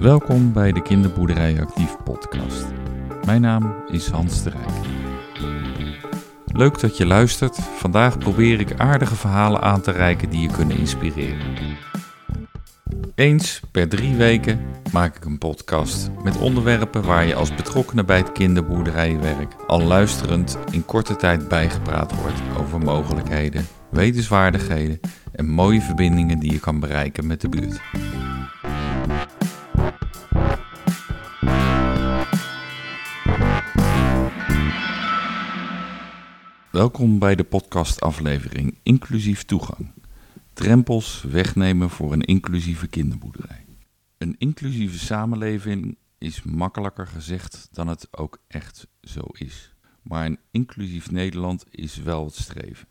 Welkom bij de Kinderboerderij Actief podcast. Mijn naam is Hans de Rijk. Leuk dat je luistert. Vandaag probeer ik aardige verhalen aan te reiken die je kunnen inspireren. Eens per drie weken maak ik een podcast met onderwerpen waar je als betrokkenen bij het kinderboerderijwerk al luisterend in korte tijd bijgepraat wordt over mogelijkheden, wetenswaardigheden en mooie verbindingen die je kan bereiken met de buurt. Welkom bij de podcastaflevering Inclusief Toegang. Drempels wegnemen voor een inclusieve kinderboerderij. Een inclusieve samenleving is makkelijker gezegd dan het ook echt zo is. Maar een inclusief Nederland is wel het streven.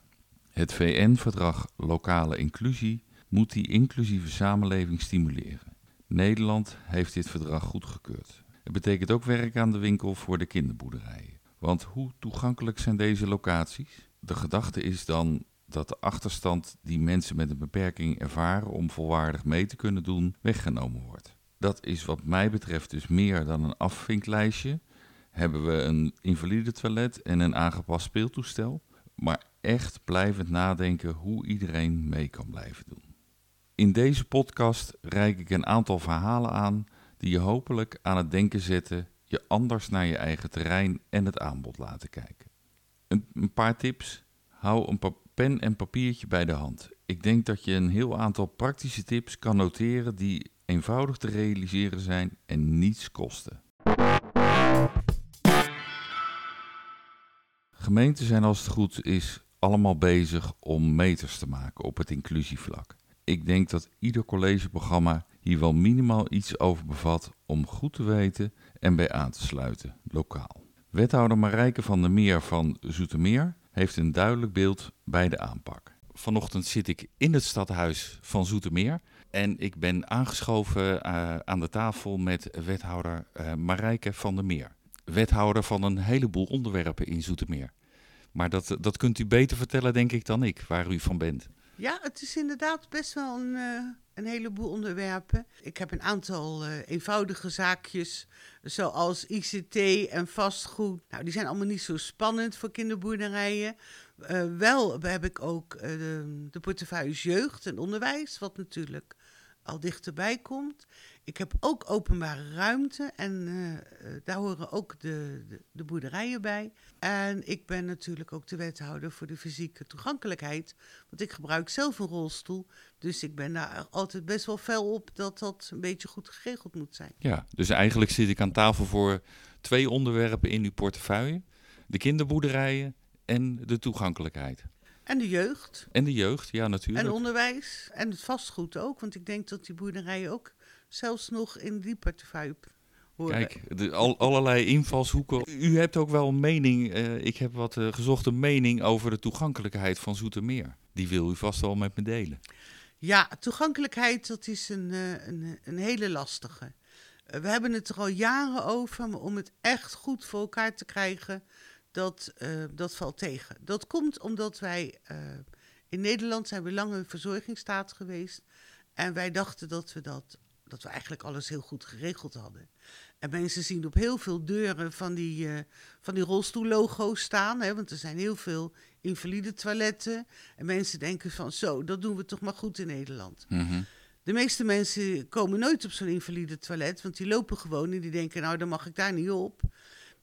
Het VN-verdrag Lokale Inclusie moet die inclusieve samenleving stimuleren. Nederland heeft dit verdrag goedgekeurd. Het betekent ook werk aan de winkel voor de kinderboerderijen. Want hoe toegankelijk zijn deze locaties? De gedachte is dan dat de achterstand die mensen met een beperking ervaren om volwaardig mee te kunnen doen, weggenomen wordt. Dat is wat mij betreft dus meer dan een afvinklijstje. Hebben we een invalide toilet en een aangepast speeltoestel, maar echt blijvend nadenken hoe iedereen mee kan blijven doen. In deze podcast reik ik een aantal verhalen aan die je hopelijk aan het denken zetten je anders naar je eigen terrein en het aanbod laten kijken. Een, een paar tips. Hou een pen en papiertje bij de hand. Ik denk dat je een heel aantal praktische tips kan noteren die eenvoudig te realiseren zijn en niets kosten. Gemeenten zijn als het goed is allemaal bezig om meters te maken op het inclusievlak. Ik denk dat ieder collegeprogramma hier wel minimaal iets over bevat om goed te weten en bij aan te sluiten, lokaal. Wethouder Marijke van der Meer van Zoetermeer heeft een duidelijk beeld bij de aanpak. Vanochtend zit ik in het stadhuis van Zoetermeer en ik ben aangeschoven uh, aan de tafel met wethouder uh, Marijke van der Meer. Wethouder van een heleboel onderwerpen in Zoetermeer. Maar dat, dat kunt u beter vertellen, denk ik, dan ik, waar u van bent. Ja, het is inderdaad best wel een, uh, een heleboel onderwerpen. Ik heb een aantal uh, eenvoudige zaakjes, zoals ICT en vastgoed. Nou, die zijn allemaal niet zo spannend voor kinderboerderijen. Uh, wel heb ik ook de, de portefeuilles jeugd en onderwijs, wat natuurlijk al dichterbij komt. Ik heb ook openbare ruimte en uh, daar horen ook de, de, boerderijen bij. En ik ben natuurlijk ook de wethouder voor de fysieke toegankelijkheid. Want ik gebruik zelf een rolstoel. Dus ik ben daar altijd best wel fel op dat dat een beetje goed geregeld moet zijn. Ja, dus eigenlijk zit ik aan tafel voor twee onderwerpen in uw portefeuille: de kinderboerderijen en de toegankelijkheid. En de jeugd. En de jeugd, ja, natuurlijk. En onderwijs. En het vastgoed ook. Want ik denk dat die boerderijen ook zelfs nog in die portefeuille horen. Kijk, de, al, allerlei invalshoeken. U hebt ook wel een mening, uh, ik heb wat uh, gezocht, een mening over de toegankelijkheid van Zoetermeer. Die wil u vast wel met me delen. Ja, toegankelijkheid, dat is een, uh, een, een hele lastige. we hebben het er al jaren over, maar om het echt goed voor elkaar te krijgen, dat, dat valt tegen. Dat komt omdat wij in Nederland zijn we lang een verzorgingsstaat geweest. En wij dachten dat we dat dat we eigenlijk alles heel goed geregeld hadden. En mensen zien op heel veel deuren van die, uh, van die rolstoellogo's staan. Hè, want er zijn heel veel invalide toiletten. En mensen denken van zo, dat doen we toch maar goed in Nederland. Mm -hmm. De meeste mensen komen nooit op zo'n invalide toilet. Want die lopen gewoon en die denken, nou dan mag ik daar niet op.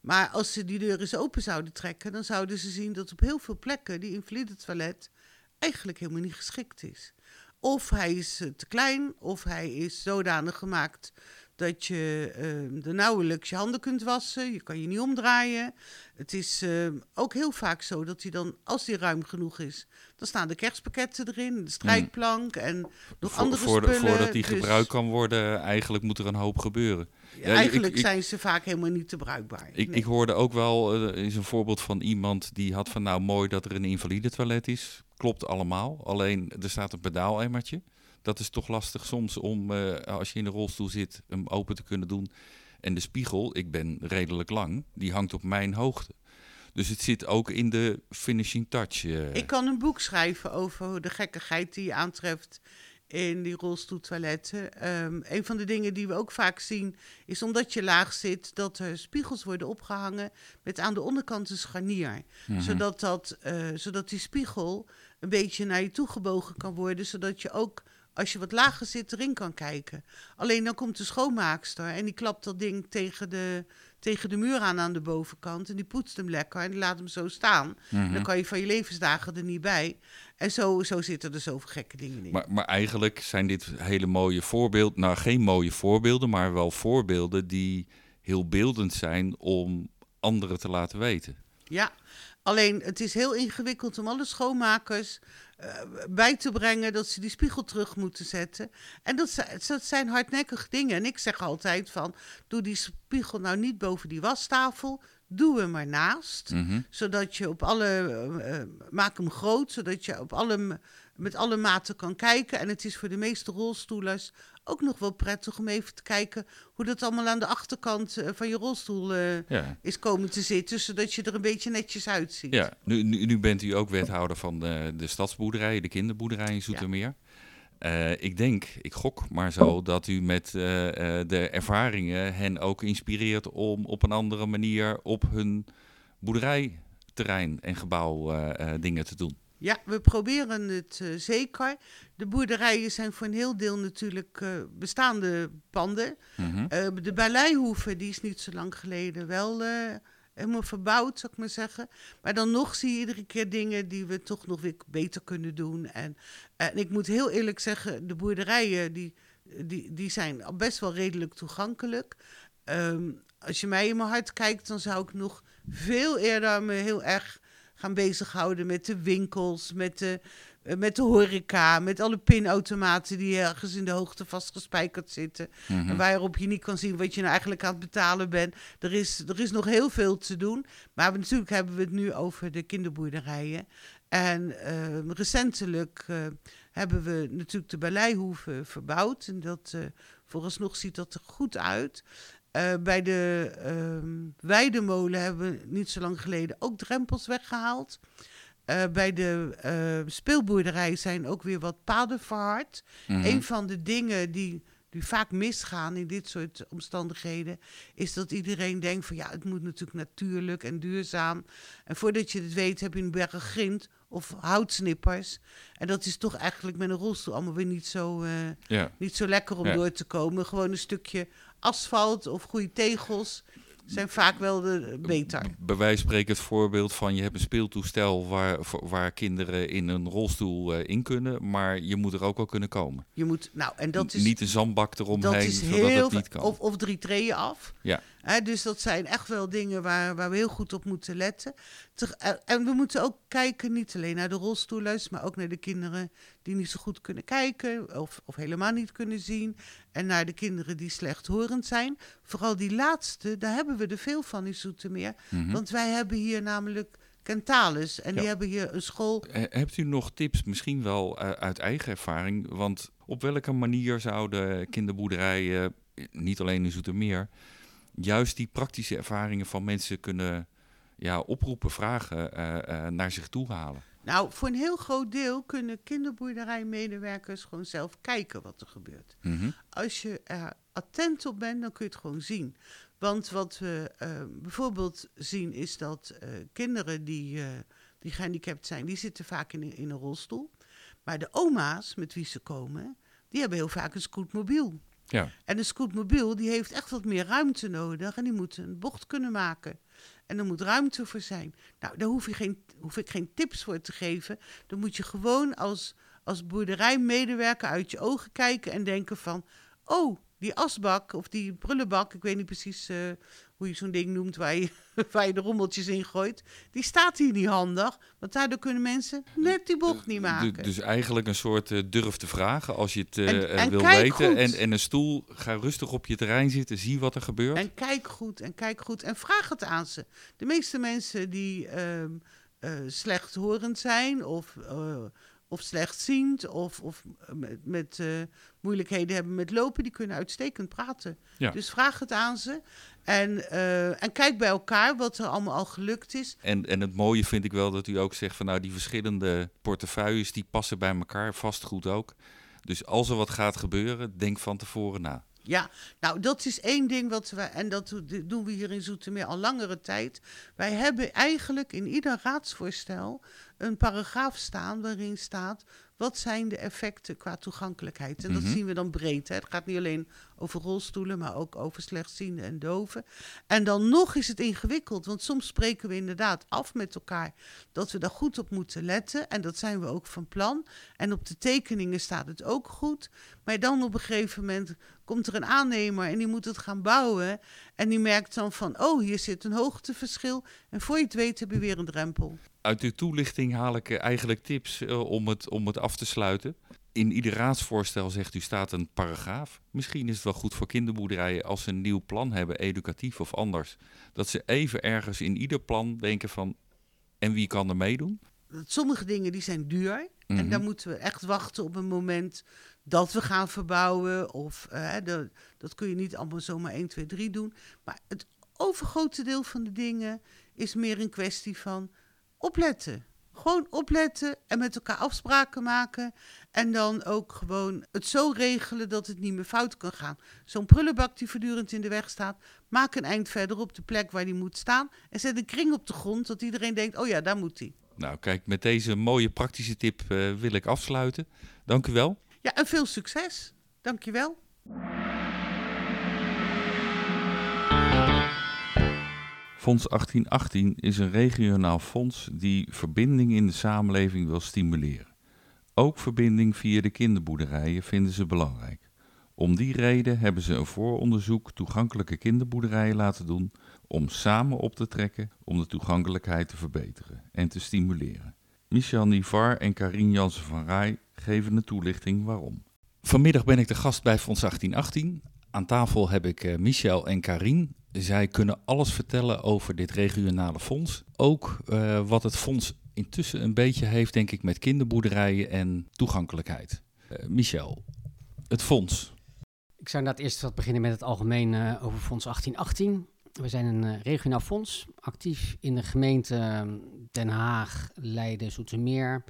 Maar als ze die deur eens open zouden trekken, dan zouden ze zien dat op heel veel plekken die invalide toilet eigenlijk helemaal niet geschikt is. Of hij is te klein, of hij is zodanig gemaakt dat je uh, er nauwelijks je handen kunt wassen. Je kan je niet omdraaien. Het is uh, ook heel vaak zo dat hij dan, als hij ruim genoeg is, dan staan de kerstpakketten erin, de strijkplank mm. en nog andere voor, spullen. Voordat die dus, gebruikt kan worden, eigenlijk moet er een hoop gebeuren. Ja, eigenlijk ik, zijn ze vaak helemaal niet te bruikbaar. Ik, nee. ik hoorde ook wel, uh, is een voorbeeld van iemand die had van nou mooi dat er een invalide toilet is. Klopt allemaal, alleen er staat een pedaalemmertje dat is toch lastig soms om, uh, als je in een rolstoel zit, hem open te kunnen doen. En de spiegel, ik ben redelijk lang, die hangt op mijn hoogte. Dus het zit ook in de finishing touch. Uh. Ik kan een boek schrijven over de gekkigheid die je aantreft in die rolstoeltoiletten. Um, een van de dingen die we ook vaak zien is omdat je laag zit, dat er spiegels worden opgehangen met aan de onderkant een scharnier. Mhm. zodat, dat, uh, zodat die spiegel een beetje naar je toe gebogen kan worden, zodat je ook als je wat lager zit erin kan kijken. Alleen dan komt de schoonmaakster en die klapt dat ding tegen de, tegen de muur aan aan de bovenkant. En die poetst hem lekker en die laat hem zo staan. Dan mhm. kan je van je levensdagen er niet bij. En zo, zo zitten er zoveel gekke dingen in. Maar, maar eigenlijk zijn dit hele mooie voorbeelden. Nou, geen mooie voorbeelden, maar wel voorbeelden die heel beeldend zijn om anderen te laten weten. Ja, alleen het is heel ingewikkeld om alle schoonmakers uh, bij te brengen dat ze die spiegel terug moeten zetten. En dat, dat zijn hardnekkige dingen. En ik zeg altijd van, doe die spiegel nou niet boven die wastafel, doe hem maar naast. Mhm. Zodat je op alle, uh, maak hem groot, zodat je op alle, met alle maten kan kijken. En het is voor de meeste rolstoelers ook nog wel prettig om even te kijken hoe dat allemaal aan de achterkant uh, van je rolstoel is komen te zitten, zodat je er een beetje netjes uitziet. Ja, nu, nu, nu bent u ook wethouder van de, de stadsboerderij, de kinderboerderij in Zoetermeer. Uh, ik denk, ik gok maar zo, dat u met uh, de ervaringen hen ook inspireert om op een andere manier op hun boerderijterrein en gebouw dingen te doen. Ja, we proberen het zeker. De boerderijen zijn voor een heel deel natuurlijk bestaande panden. Mm de Baleihoeve, die is niet zo lang geleden wel helemaal verbouwd, zou ik maar zeggen. Maar dan nog zie je iedere keer dingen die we toch nog weer beter kunnen doen. En, en ik moet heel eerlijk zeggen, de boerderijen die, die, die zijn best wel redelijk toegankelijk. Ehm, als je mij in mijn hart kijkt, dan zou ik nog veel eerder me heel erg gaan bezighouden met de winkels, met de, eh, met de horeca, met alle pinautomaten die ergens in de hoogte vastgespijkerd zitten. Mm En waarop je niet kan zien wat je nou eigenlijk aan het betalen bent. Er is, er is nog heel veel te doen. Maar natuurlijk hebben we het nu over de kinderboerderijen. En uh, recentelijk uh, hebben we natuurlijk de Baleihoeve verbouwd. En dat uh, vooralsnog ziet dat er goed uit. Bij de uh, Weidemolen hebben we niet zo lang geleden ook drempels weggehaald. Uh, bij de uh, speelboerderij zijn ook weer wat paden verhard. Mm Een van de dingen die, die vaak misgaan in dit soort omstandigheden, is dat iedereen denkt van ja, het moet natuurlijk natuurlijk en duurzaam. En voordat je het weet heb je een berg grind of houtsnippers. En dat is toch eigenlijk met een rolstoel allemaal weer niet zo, uh, ja. niet zo lekker om ja. door te komen. Gewoon een stukje asfalt of goede tegels zijn vaak wel de, beter. Bij wijze van spreken het voorbeeld van je hebt een speeltoestel waar, waar kinderen in een rolstoel uh, in kunnen, maar je moet er ook wel kunnen komen. Je moet, nou, en dat is... Niet een zandbak eromheen, dat is zodat heel, het niet kan. Of, of drie treden af. Ja. He, dus dat zijn echt wel dingen waar, waar we heel goed op moeten letten. Eh, en we moeten ook kijken, niet alleen naar de rolstoelers, maar ook naar de kinderen die niet zo goed kunnen kijken of, of helemaal niet kunnen zien. En naar de kinderen die slechthorend zijn. Vooral die laatste, daar hebben we er veel van in Zoetermeer. Mm Want wij hebben hier namelijk Kentalis en die hebben hier een school. Hebt u nog tips, misschien wel uh, uit eigen ervaring? Want op welke manier zouden kinderboerderijen, niet alleen in Zoetermeer juist die praktische ervaringen van mensen kunnen ja, oproepen, vragen, uh, uh, naar zich toe halen? Nou, voor een heel groot deel kunnen kinderboerderijmedewerkers gewoon zelf kijken wat er gebeurt. Mm -hmm. Als je er attent op bent, dan kun je het gewoon zien. Want wat we uh, bijvoorbeeld zien is dat kinderen die, die gehandicapt zijn, die zitten vaak in, in een rolstoel. Maar de oma's met wie ze komen, die hebben heel vaak een scootmobiel. Ja. En een scootmobiel die heeft echt wat meer ruimte nodig en die moet een bocht kunnen maken. En er moet ruimte voor zijn. Nou, daar hoef, je geen, hoef ik geen tips voor te geven. Dan moet je gewoon als, als boerderijmedewerker uit je ogen kijken en denken van... oh, die asbak of die prullenbak, ik weet niet precies uh, hoe je zo'n ding noemt waar je, waar je de rommeltjes in gooit, die staat hier niet handig. Want daardoor kunnen mensen net die bocht niet maken. Dus eigenlijk een soort uh, durf te vragen als je het uh, en, en wil weten. En, en een stoel, ga rustig op je terrein zitten, zie wat er gebeurt. En kijk goed, en kijk goed en vraag het aan ze. De meeste mensen die uh, slechthorend zijn of of slechtziend of, of met, met uh, moeilijkheden hebben met lopen, die kunnen uitstekend praten. Ja. Dus vraag het aan ze en, uh, en kijk bij elkaar wat er allemaal al gelukt is. En, en het mooie vind ik wel dat u ook zegt van nou die verschillende portefeuilles die passen bij elkaar, vastgoed ook. Dus als er wat gaat gebeuren, denk van tevoren na. Ja, nou dat is één ding wat we, en dat doen we hier in Zoetermeer al langere tijd. Wij hebben eigenlijk in ieder raadsvoorstel een paragraaf staan waarin staat wat zijn de effecten qua toegankelijkheid? En dat Mhm. zien we dan breed. Hè? Het gaat niet alleen over rolstoelen, maar ook over slechtzienden en doven. En dan nog is het ingewikkeld, want soms spreken we inderdaad af met elkaar dat we daar goed op moeten letten. En dat zijn we ook van plan. En op de tekeningen staat het ook goed. Maar dan op een gegeven moment komt er een aannemer en die moet het gaan bouwen. En die merkt dan van, oh, hier zit een hoogteverschil. En voor je het weet heb je weer een drempel. Uit uw toelichting haal ik eh, eigenlijk tips eh, om, het, om het af te sluiten. In ieder raadsvoorstel zegt u staat een paragraaf. Misschien is het wel goed voor kinderboerderijen als ze een nieuw plan hebben, educatief of anders. Dat ze even ergens in ieder plan denken van, en wie kan er meedoen? Sommige dingen die zijn duur. En Mhm. dan moeten we echt wachten op een moment dat we gaan verbouwen. Of eh, dat kun je niet allemaal zomaar 1, 2, 3 doen. Maar het overgrote deel van de dingen is meer een kwestie van opletten. Gewoon opletten en met elkaar afspraken maken. En dan ook gewoon het zo regelen dat het niet meer fout kan gaan. Zo'n prullenbak die voortdurend in de weg staat, maak een eind verder op de plek waar die moet staan. En zet een kring op de grond, dat iedereen denkt, oh ja, daar moet die. Nou, kijk, met deze mooie praktische tip eh, wil ik afsluiten. Dank u wel. Ja, en veel succes. Dankjewel. Fonds 1818 is een regionaal fonds die verbinding in de samenleving wil stimuleren. Ook verbinding via de kinderboerderijen vinden ze belangrijk. Om die reden hebben ze een vooronderzoek toegankelijke kinderboerderijen laten doen om samen op te trekken om de toegankelijkheid te verbeteren en te stimuleren. Michel Nivar en Karin Jansen van Rij geven een toelichting waarom. Vanmiddag ben ik de gast bij Fonds 1818. Aan tafel heb ik eh, Michel en Karin. Zij kunnen alles vertellen over dit regionale fonds. Ook eh, wat het fonds intussen een beetje heeft, denk ik, met kinderboerderijen en toegankelijkheid. Eh, Michel, het fonds. Ik zou inderdaad eerst wat beginnen met het algemeen eh, over Fonds 1818. We zijn een eh, regionaal fonds, actief in de gemeenten eh, Den Haag, Leiden, Zoetermeer.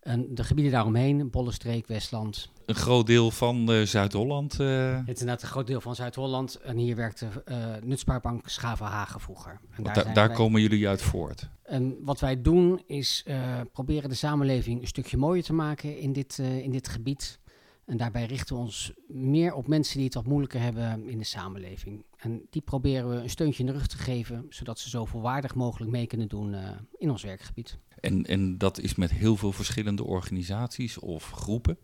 En de gebieden daaromheen, Bollenstreek, Westland. Een groot deel van eh, Zuid-Holland. eh, Het is inderdaad een groot deel van Zuid-Holland. En hier werkte eh Nutspaarbank Schavenhagen vroeger. En da- daar wij- komen jullie uit voort. En wat wij doen is proberen de samenleving een stukje mooier te maken in dit, in dit gebied. En daarbij richten we ons meer op mensen die het wat moeilijker hebben in de samenleving. En die proberen we een steuntje in de rug te geven, zodat ze zo volwaardig mogelijk mee kunnen doen eh, in ons werkgebied. En, en dat is met heel veel verschillende organisaties of groepen.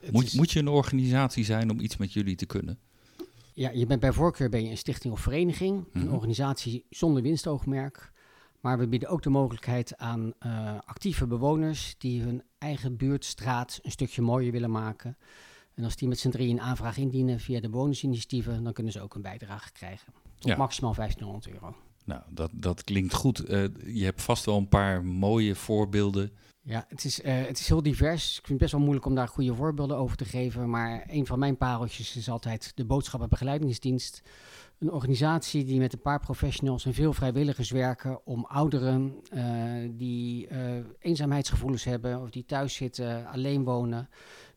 Het Moet, is- moet je een organisatie zijn om iets met jullie te kunnen? Ja, je bent bij voorkeur ben je een stichting of vereniging, een Mhm. organisatie zonder winstoogmerk. Maar we bieden ook de mogelijkheid aan eh, actieve bewoners die hun eigen buurt, straat een stukje mooier willen maken. En als die met z'n drieën een aanvraag indienen via de bewonersinitiatieven, dan kunnen ze ook een bijdrage krijgen. Tot Ja. maximaal 1500 euro. Nou, dat, dat klinkt goed. Eh, je hebt vast wel een paar mooie voorbeelden. Ja, het is, eh, het is heel divers. Ik vind het best wel moeilijk om daar goede voorbeelden over te geven. Maar een van mijn pareltjes is altijd de boodschappenbegeleidingsdienst. Een organisatie die met een paar professionals en veel vrijwilligers werken om ouderen eh, die eh, eenzaamheidsgevoelens hebben of die thuis zitten, alleen wonen,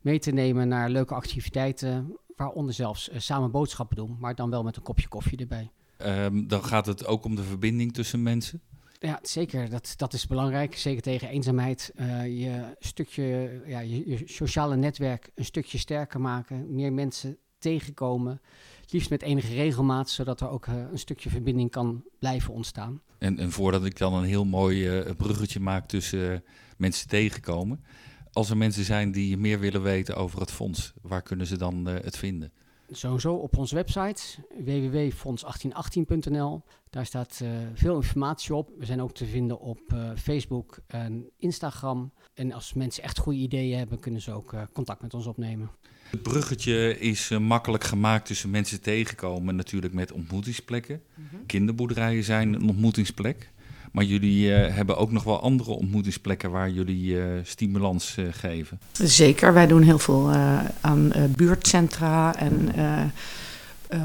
mee te nemen naar leuke activiteiten. Waaronder zelfs eh, samen boodschappen doen, maar dan wel met een kopje koffie erbij. Ehm, dan gaat het ook om de verbinding tussen mensen. Ja, zeker. Dat, dat is belangrijk. Zeker tegen eenzaamheid. Je stukje, ja, je, je sociale netwerk een stukje sterker maken. Meer mensen tegenkomen. Liefst met enige regelmaat, zodat er ook eh, een stukje verbinding kan blijven ontstaan. En, en voordat ik dan een heel mooi eh, bruggetje maak tussen eh, mensen tegenkomen. Als er mensen zijn die meer willen weten over het fonds, waar kunnen ze dan het vinden? Sowieso op onze website www.fonds1818.nl. Daar staat veel informatie op. We zijn ook te vinden op Facebook en Instagram. En als mensen echt goede ideeën hebben, kunnen ze ook contact met ons opnemen. Het bruggetje is eh, makkelijk gemaakt tussen mensen tegenkomen, natuurlijk met ontmoetingsplekken. Kinderboerderijen zijn een ontmoetingsplek. Maar jullie eh, hebben ook nog wel andere ontmoetingsplekken waar jullie eh, stimulans geven. Zeker, wij doen heel veel aan buurtcentra en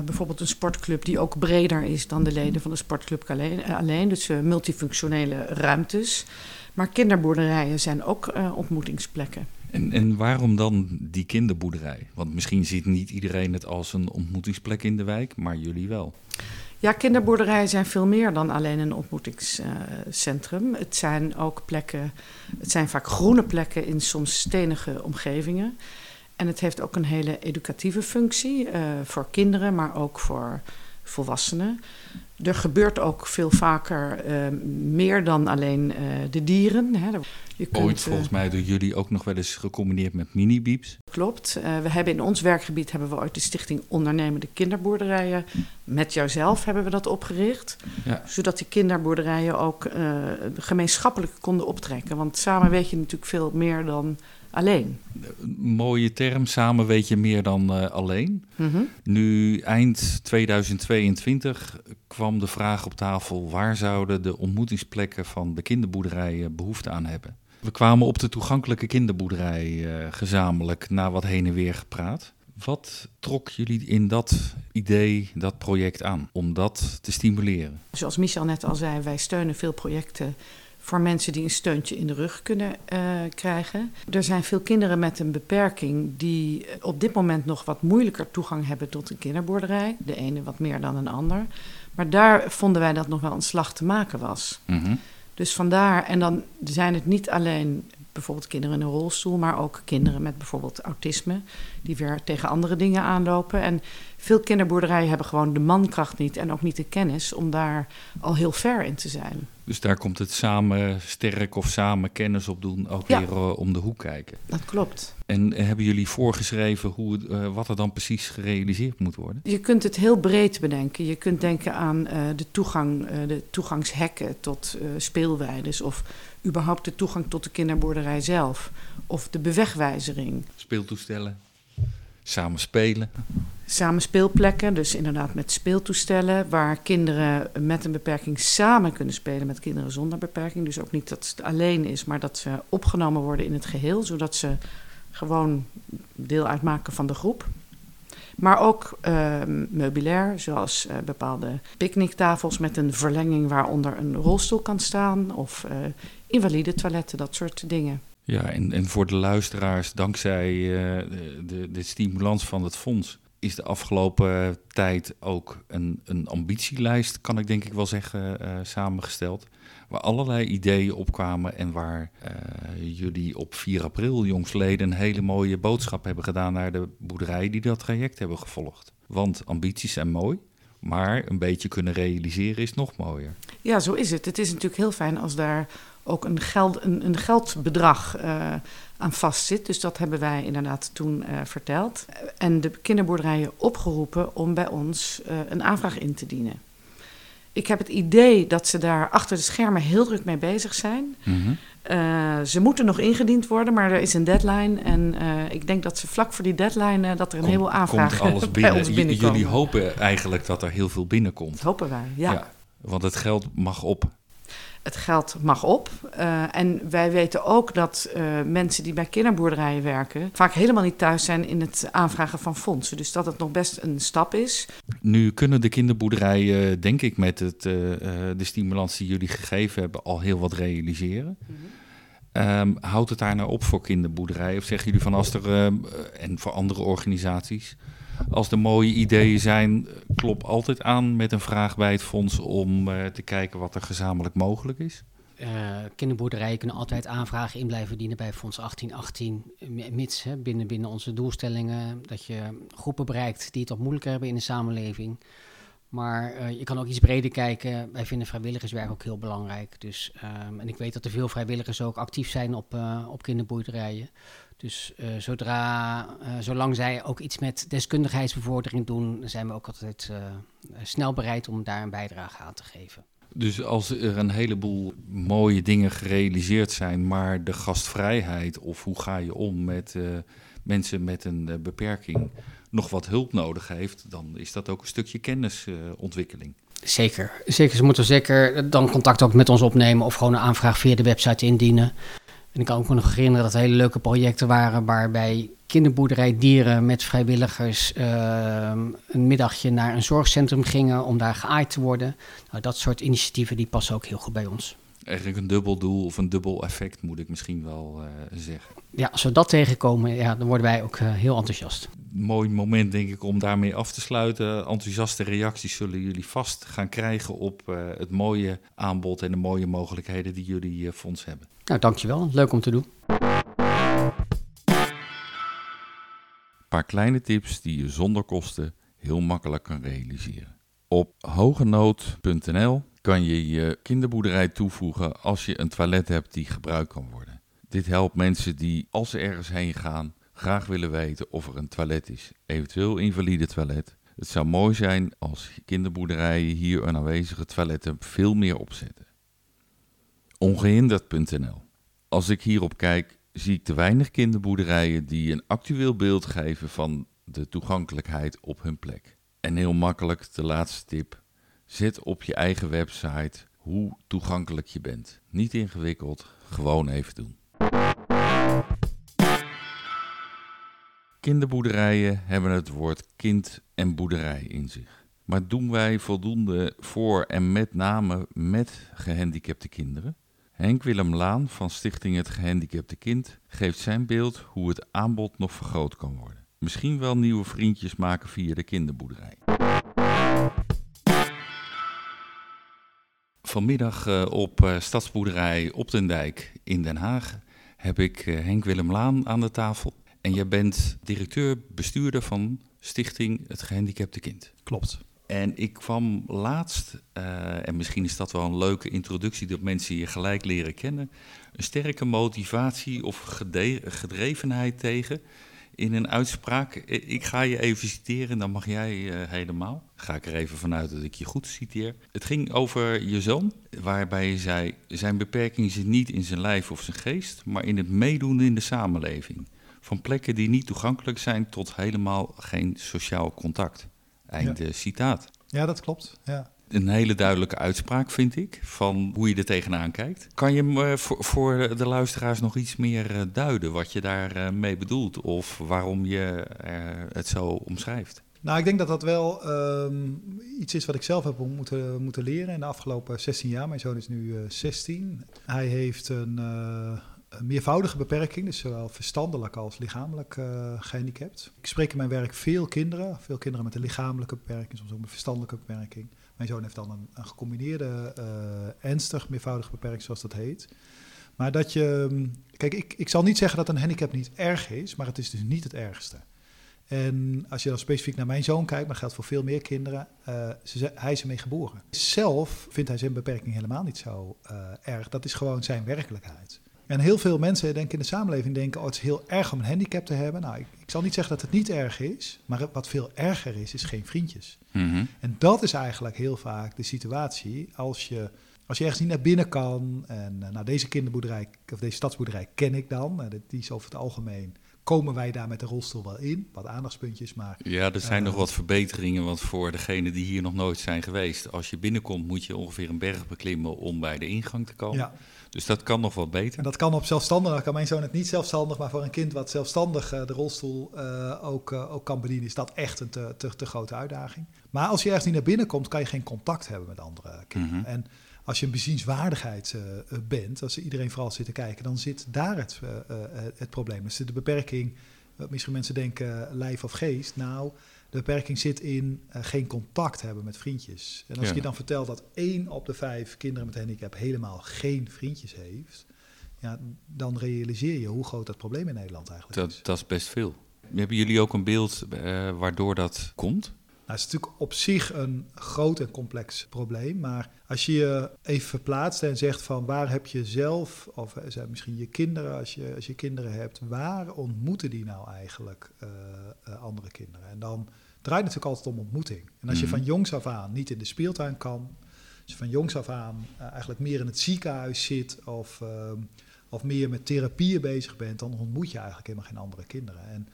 bijvoorbeeld een sportclub die ook breder is dan de leden van de sportclub alleen. alleen dus multifunctionele ruimtes. Maar kinderboerderijen zijn ook ontmoetingsplekken. En, en waarom dan die kinderboerderij? Want misschien ziet niet iedereen het als een ontmoetingsplek in de wijk, maar jullie wel. Ja, kinderboerderijen zijn veel meer dan alleen een ontmoetingscentrum. het zijn ook plekken, het zijn vaak groene plekken in soms stenige omgevingen. En het heeft ook een hele educatieve functie uh, voor kinderen, maar ook voor volwassenen. Er gebeurt ook veel vaker uh, meer dan alleen uh, de dieren. Hè. Je kunt, Ooit volgens mij door jullie ook nog wel eens gecombineerd met mini-beeps. Klopt. we hebben in ons werkgebied hebben we ooit de stichting Ondernemende Kinderboerderijen. Met jouzelf hebben we dat opgericht. Ja. Zodat die kinderboerderijen ook gemeenschappelijk konden optrekken. Want samen weet je natuurlijk veel meer dan alleen. Mooie term, samen weet je meer dan uh, alleen. Mm -hmm. Nu, eind 2022 kwam de vraag op tafel... waar zouden de ontmoetingsplekken van de kinderboerderijen behoefte aan hebben? We kwamen op de toegankelijke kinderboerderij uh, gezamenlijk na wat heen en weer gepraat. Wat trok jullie in dat idee, dat project aan, om dat te stimuleren? Zoals Michel net al zei, wij steunen veel projecten voor mensen die een steuntje in de rug kunnen uh, krijgen. Er zijn veel kinderen met een beperking die op dit moment nog wat moeilijker toegang hebben tot een kinderboerderij. De ene wat meer dan een ander. Maar daar vonden wij dat nog wel een slag te maken was. Mm -hmm. Dus vandaar, en dan zijn het niet alleen bijvoorbeeld kinderen in een rolstoel, maar ook kinderen met bijvoorbeeld autisme, die weer tegen andere dingen aanlopen. En veel kinderboerderijen hebben gewoon de mankracht niet en ook niet de kennis om daar al heel ver in te zijn. Dus daar komt het samen sterk of samen kennis op doen ook weer uh, om de hoek kijken. Dat klopt. En hebben jullie voorgeschreven hoe uh, wat er dan precies gerealiseerd moet worden? Je kunt het heel breed bedenken. Je kunt denken aan uh, de, toegang, de toegangshekken tot speelweides of überhaupt de toegang tot de kinderboerderij zelf of de bewegwijzering. Speeltoestellen, samen spelen. Samen speelplekken, dus inderdaad met speeltoestellen, waar kinderen met een beperking samen kunnen spelen met kinderen zonder beperking. Dus ook niet dat het alleen is, maar dat ze opgenomen worden in het geheel, zodat ze gewoon deel uitmaken van de groep. Maar ook uh, meubilair, zoals uh, bepaalde picknicktafels met een verlenging waaronder een rolstoel kan staan. Of uh, invalide toiletten, dat soort dingen. Ja, en, en voor de luisteraars, dankzij de, de stimulans van het fonds, is de afgelopen tijd ook een, een ambitielijst, kan ik denk ik wel zeggen, samengesteld waar allerlei ideeën opkwamen en waar uh, jullie op 4 april jongsleden een hele mooie boodschap hebben gedaan naar de boerderijen die dat traject hebben gevolgd. Want ambities zijn mooi, maar een beetje kunnen realiseren is nog mooier. Ja, zo is het. Het is natuurlijk heel fijn als daar ook een, geld, een, een geldbedrag uh, aan vastzit. Dus dat hebben wij inderdaad toen uh, verteld. En de kinderboerderijen opgeroepen om bij ons uh, een aanvraag in te dienen. Ik heb het idee dat ze daar achter de schermen heel druk mee bezig zijn. Mm -hmm. uh, ze moeten nog ingediend worden, maar er is een deadline. En ik denk dat ze vlak voor die deadline dat er een heleboel aanvragen komt alles binnen. bij ons binnenkomen. Jullie hopen eigenlijk dat er heel veel binnenkomt. Dat hopen wij, ja. ja. Want het geld mag op het geld mag op. Uh, en wij weten ook dat uh, mensen die bij kinderboerderijen werken vaak helemaal niet thuis zijn in het aanvragen van fondsen. Dus dat het nog best een stap is. Nu kunnen de kinderboerderijen, denk ik, met het, uh, de stimulans die jullie gegeven hebben, al heel wat realiseren. Mm -hmm. um, houdt het daar nou op voor kinderboerderijen? Of zeggen jullie van als er, en voor andere organisaties, als er mooie ideeën zijn, klop altijd aan met een vraag bij het fonds om uh, te kijken wat er gezamenlijk mogelijk is. Uh, kinderboerderijen kunnen altijd aanvragen in blijven dienen bij Fonds 1818, mits hè, binnen, binnen onze doelstellingen dat je groepen bereikt die het wat moeilijker hebben in de samenleving. Maar je kan ook iets breder kijken. Wij vinden vrijwilligerswerk ook heel belangrijk. Dus, um, en ik weet dat er veel vrijwilligers ook actief zijn op, op kinderboerderijen. Dus uh, zodra, zolang zij ook iets met deskundigheidsbevordering doen, zijn we ook altijd snel bereid om daar een bijdrage aan te geven. Dus als er een heleboel mooie dingen gerealiseerd zijn, maar de gastvrijheid of hoe ga je om met mensen met een beperking nog wat hulp nodig heeft, dan is dat ook een stukje kennisontwikkeling. Zeker, zeker. Ze moeten zeker dan contact ook met ons opnemen of gewoon een aanvraag via de website indienen. En ik kan ook nog herinneren dat er hele leuke projecten waren waarbij kinderboerderij dieren met vrijwilligers uh, een middagje naar een zorgcentrum gingen om daar geaaid te worden. Nou, dat soort initiatieven die passen ook heel goed bij ons. Eigenlijk een dubbel doel of een dubbel effect, moet ik misschien wel uh, zeggen. Ja, als we dat tegenkomen, ja, dan worden wij ook uh, heel enthousiast. Mooi moment, denk ik, om daarmee af te sluiten. Enthousiaste reacties zullen jullie vast gaan krijgen op uh, het mooie aanbod en de mooie mogelijkheden die jullie fonds hebben. Nou, dankjewel. Leuk om te doen. Een paar kleine tips die je zonder kosten heel makkelijk kan realiseren. Op hogenoot.nl kan je je kinderboerderij toevoegen als je een toilet hebt die gebruikt kan worden. Dit helpt mensen die, als ze ergens heen gaan, graag willen weten of er een toilet is, eventueel invalide toilet. Het zou mooi zijn als kinderboerderijen hier een aanwezige toiletten veel meer opzetten. Ongehinderd.nl Als ik hierop kijk, zie ik te weinig kinderboerderijen die een actueel beeld geven van de toegankelijkheid op hun plek. En heel makkelijk, de laatste tip. Zet op je eigen website hoe toegankelijk je bent. Niet ingewikkeld, gewoon even doen. Kinderboerderijen hebben het woord kind en boerderij in zich. Maar doen wij voldoende voor en met name met gehandicapte kinderen? Henk Willem Laan van Stichting Het Gehandicapte Kind geeft zijn beeld hoe het aanbod nog vergroot kan worden. Misschien wel nieuwe vriendjes maken via de kinderboerderij. Vanmiddag uh, op uh, Stadsboerderij Op den Dijk in Den Haag heb ik uh, Henk Willem Laan aan de tafel. En jij bent directeur-bestuurder van Stichting Het Gehandicapte Kind. Klopt. En ik kwam laatst, en misschien is dat wel een leuke introductie dat mensen je gelijk leren kennen, een sterke motivatie of gedrevenheid tegen in een uitspraak. Ik ga je even citeren, dan mag jij uh, helemaal. Ga ik er even vanuit dat ik je goed citeer. Het ging over je zoon, waarbij je zei: Zijn beperking zit niet in zijn lijf of zijn geest, maar in het meedoen in de samenleving. Van plekken die niet toegankelijk zijn tot helemaal geen sociaal contact. Einde citaat. Ja, dat klopt. Ja een hele duidelijke uitspraak, vind ik, van hoe je er tegenaan kijkt. Kan je me voor, voor de luisteraars nog iets meer eh, duiden wat je daarmee eh, mee bedoelt of waarom je het zo omschrijft? Nou, ik denk dat dat wel um, iets is wat ik zelf heb moeten, moeten leren in de afgelopen 16 jaar. Mijn zoon is nu uh, 16. Hij heeft een, uh, een, meervoudige beperking, dus zowel verstandelijk als lichamelijk uh, gehandicapt. Ik spreek in mijn werk veel kinderen, veel kinderen met een lichamelijke beperking, soms ook een verstandelijke beperking. Mijn zoon heeft dan een, een gecombineerde uh, ernstig meervoudige beperking, zoals dat heet. Maar dat je. Mm, kijk, ik, ik zal niet zeggen dat een handicap niet erg is, maar het is dus niet het ergste. En als je dan specifiek naar mijn zoon kijkt, maar geldt voor veel meer kinderen, uh, ze, hij is ermee geboren. Zelf vindt hij zijn beperking helemaal niet zo erg. Dat is gewoon zijn werkelijkheid. En heel veel mensen denken in de samenleving denken, oh, het is heel erg om een handicap te hebben. Nou, ik, ik zal niet zeggen dat het niet erg is, maar wat veel erger is, is geen vriendjes. Mm-hmm. En dat is eigenlijk heel vaak de situatie als je, als je ergens niet naar binnen kan. En uh, nou, deze kinderboerderij, of deze stadsboerderij ken ik dan. Uh, die is over het algemeen komen wij daar met de rolstoel wel in. Wat aandachtspuntjes, maar... Ja, er zijn uh, nog wat verbeteringen, want voor degenen die hier nog nooit zijn geweest... als je binnenkomt moet je ongeveer een berg beklimmen om bij de ingang te komen. Ja. Dus dat kan nog wat beter. En dat kan op zelfstandig. kan mijn zoon het niet zelfstandig, maar voor een kind wat zelfstandig uh, de rolstoel uh, ook, uh, ook kan bedienen, is dat echt een te, te, te, grote uitdaging. Maar als je ergens niet naar binnen komt, kan je geen contact hebben met andere kinderen. Mhm. En als je een bezienswaardigheid bent, als iedereen vooral zit te kijken, dan zit daar het, het probleem. Dus de beperking, misschien mensen denken lijf of geest. Nou, de beperking zit in uh, geen contact hebben met vriendjes. En als ja. je dan vertelt dat één op de vijf kinderen met handicap helemaal geen vriendjes heeft, ja, dan realiseer je hoe groot dat probleem in Nederland eigenlijk dat, is. Dat is best veel. Hebben jullie ook een beeld uh, waardoor dat komt? Nou, het is natuurlijk op zich een groot en complex probleem. Maar als je je even verplaatst en zegt van waar heb je zelf, of zijn misschien je kinderen, als je, als je kinderen hebt, waar ontmoeten die nou eigenlijk uh, andere kinderen? En dan draait natuurlijk altijd om ontmoeting. En als je van jongs af aan niet in de speeltuin kan, als je van jongs af aan uh, eigenlijk meer in het ziekenhuis zit of, uh, of meer met therapieën bezig bent, dan ontmoet je eigenlijk helemaal geen andere kinderen. En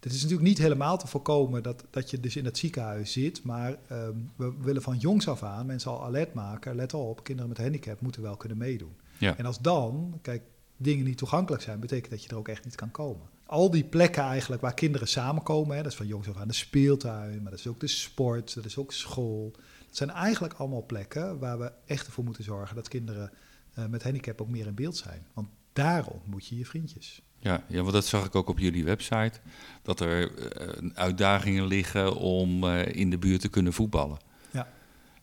het is natuurlijk niet helemaal te voorkomen dat, dat je dus in het ziekenhuis zit, maar um, we willen van jongs af aan mensen al alert maken, let op, kinderen met handicap moeten wel kunnen meedoen. Ja. En als dan, kijk, dingen niet toegankelijk zijn, betekent dat je er ook echt niet kan komen al die plekken eigenlijk waar kinderen samenkomen, hè, dat is van jongs af aan de speeltuin, maar dat is ook de sport, dat is ook school. Dat zijn eigenlijk allemaal plekken waar we echt ervoor moeten zorgen dat kinderen eh, met handicap ook meer in beeld zijn. Want daar ontmoet je je vriendjes. Ja, ja, want dat zag ik ook op jullie website. Dat er eh, uitdagingen liggen om eh, in de buurt te kunnen voetballen.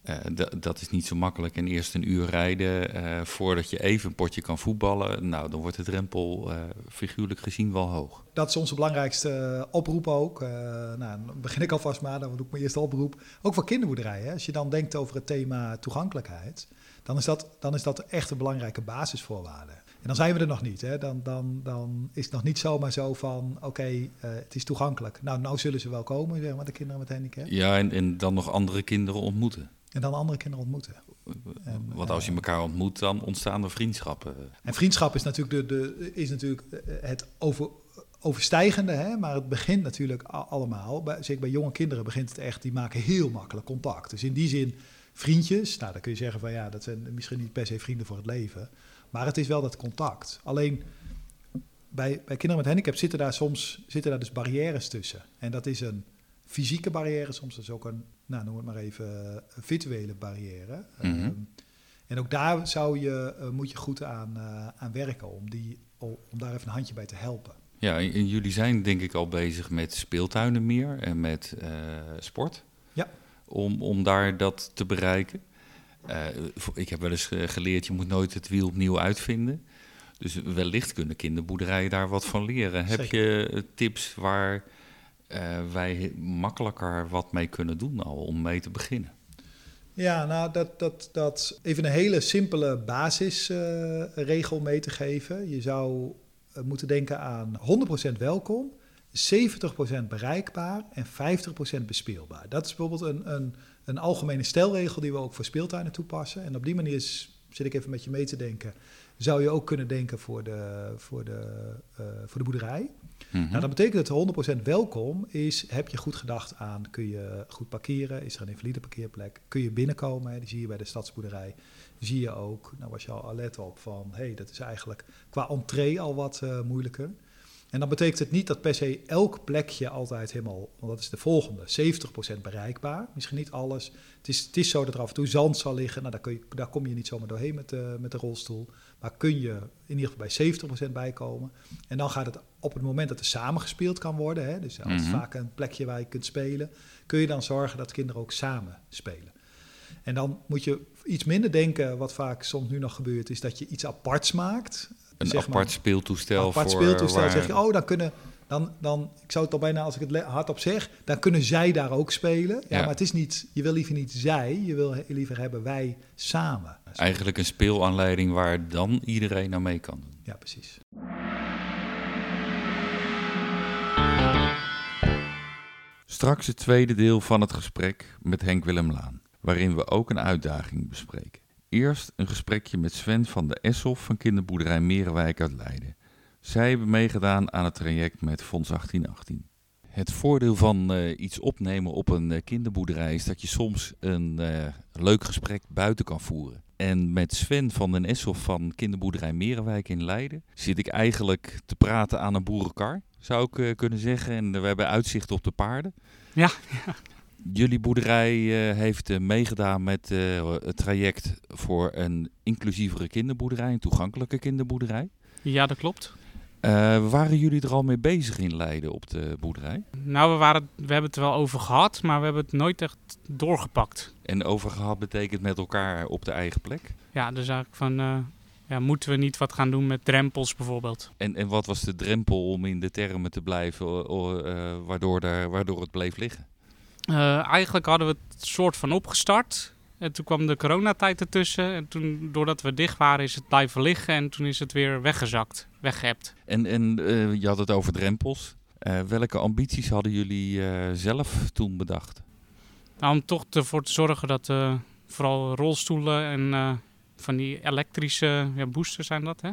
Eh, dat is niet zo makkelijk. En eerst een uur rijden eh, voordat je even een potje kan voetballen. Nou, dan wordt de drempel eh, figuurlijk gezien wel hoog. Dat is onze belangrijkste oproep ook. Nou, dan begin ik alvast maar, dan doe ik mijn eerste oproep. Ook voor kinderboerderijen. Als je dan denkt over het thema toegankelijkheid, dan is dat, dan is dat echt een belangrijke basisvoorwaarde. En dan zijn we er nog niet. Hè. Dan, dan, dan is het nog niet zomaar zo van, oké, eh, het is toegankelijk. Nou, nou zullen ze wel komen, zeg maar, de kinderen met handicap. Ja, en, en dan nog andere kinderen ontmoeten. En dan andere kinderen ontmoeten. En, Want als je eh, elkaar ontmoet, dan ontstaan er vriendschappen. En vriendschap is natuurlijk, de, de, is natuurlijk eh, het over, overstijgende, hè? maar het begint natuurlijk allemaal. Bij, zeker bij jonge kinderen begint het echt, die maken heel makkelijk contact. Dus in die zin, vriendjes, nou dan kun je zeggen van ja, dat zijn misschien niet per se vrienden voor het leven. Maar het is wel dat contact. Alleen bij, bij kinderen met handicap zitten daar soms zitten daar dus barrières tussen. En dat is een fysieke barrière, soms is ook een, nou noem het maar even, een virtuele barrière. Mhm. Ehm, en ook daar zou je, eh, moet je goed aan, eh, aan werken om, die, om daar even een handje bij te helpen. Ja, en, en jullie zijn denk ik al bezig met speeltuinen meer en met eh, sport. Om, om daar dat te bereiken. Eh, ik heb wel eens geleerd, je moet nooit het wiel opnieuw uitvinden. Dus wellicht kunnen kinderboerderijen daar wat van leren. Heb je eh, tips waar eh, wij makkelijker wat mee kunnen doen al om mee te beginnen? Ja, nou, dat, dat, dat even een hele simpele basisregel mee te geven. Je zou moeten denken aan 100% welkom, 70% bereikbaar en 50% bespeelbaar. Dat is bijvoorbeeld een, een, een algemene stelregel die we ook voor speeltuinen toepassen. En op die manier is, zit ik even met je mee te denken. Zou je ook kunnen denken voor de, voor de, eh, voor de boerderij. Mhm. Nou, dat betekent dat 100% welkom is, heb je goed gedacht aan, kun je goed parkeren, is er een invalide parkeerplek, kun je binnenkomen, hè, die zie je bij de stadsboerderij, zie je ook, nou was je al alert op van, hé, hey, dat is eigenlijk qua entree al wat eh, moeilijker. En dan betekent het niet dat per se elk plekje altijd helemaal, want dat is de volgende, 70% bereikbaar, misschien niet alles. Het is, het is zo dat er af en toe zand zal liggen, nou, daar, kun je, daar kom je niet zomaar doorheen met de, met de rolstoel, maar kun je in ieder geval bij 70% bijkomen. En dan gaat het op het moment dat er samen gespeeld kan worden, hè, dus het Mhm. vaak een plekje waar je kunt spelen, kun je dan zorgen dat kinderen ook samen spelen. En dan moet je iets minder denken, wat vaak soms nu nog gebeurt, is dat je iets aparts maakt. Een Zeg maar, apart speeltoestel apart voor speeltoestel. waar- zeg je, oh, dan kunnen, dan, dan, ik zou het al bijna als ik het hardop zeg, dan kunnen zij daar ook spelen. Ja, Ja. maar het is niet, je wil liever niet zij, je wil liever hebben wij samen. Eigenlijk een speelaanleiding waar dan iedereen aan mee kan doen. Ja, precies. Straks het tweede deel van het gesprek met Henk Willem Laan, waarin we ook een uitdaging bespreken. Eerst een gesprekje met Sven van de Esself van kinderboerderij Merenwijk uit Leiden. Zij hebben meegedaan aan het traject met Fonds 1818. Het voordeel van eh, iets opnemen op een eh, kinderboerderij is dat je soms een eh, leuk gesprek buiten kan voeren. En met Sven van den Esself van kinderboerderij Merenwijk in Leiden zit ik eigenlijk te praten aan een boerenkar, zou ik eh, kunnen zeggen. En we hebben uitzicht op de paarden. Ja, Jullie boerderij eh, heeft eh, meegedaan met eh, het traject voor een inclusievere kinderboerderij, een toegankelijke kinderboerderij. Ja, dat klopt. Waren jullie er al mee bezig in Leiden op de boerderij? Nou, we, waren, we hebben het er wel over gehad, maar we hebben het nooit echt doorgepakt. En over gehad betekent met elkaar op de eigen plek. Ja, dus eigenlijk van, ja, moeten we niet wat gaan doen met drempels bijvoorbeeld? En, en wat was de drempel om in de termen te blijven, waardoor, daar, waardoor het bleef liggen? Eh, eigenlijk hadden we het soort van opgestart. En toen kwam de coronatijd ertussen. En toen, doordat we dicht waren, is het blijven liggen. En toen is het weer weggezakt, weggehept. En, en eh, je had het over drempels. Eh, welke ambities hadden jullie zelf toen bedacht? Nou, om toch ervoor te zorgen dat vooral rolstoelen en van die elektrische ja, boosters zijn dat, hè?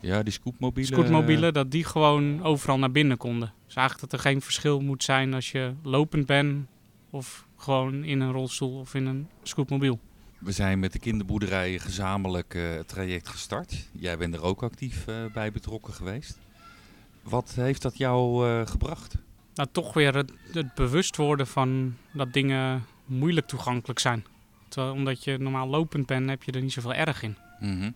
Ja, die scootmobielen. scootmobielen, dat die gewoon overal naar binnen konden. Dus eigenlijk dat er geen verschil moet zijn als je lopend bent of gewoon in een rolstoel of in een scootmobiel. We zijn met de kinderboerderij gezamenlijk eh, het traject gestart. Jij bent er ook actief eh, bij betrokken geweest. Wat heeft dat jou eh, gebracht? Nou, toch weer het, het bewust worden van dat dingen moeilijk toegankelijk zijn. Terwijl, omdat je normaal lopend bent, heb je er niet zoveel erg in. Mhm.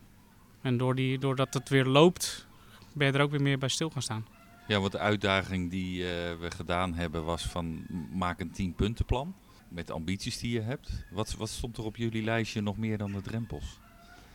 En door die, doordat het weer loopt, ben je er ook weer meer bij stil gaan staan. Ja, want de uitdaging die eh, we gedaan hebben was van maak een 10 puntenplan met de ambities die je hebt. Wat, wat stond er op jullie lijstje nog meer dan de drempels?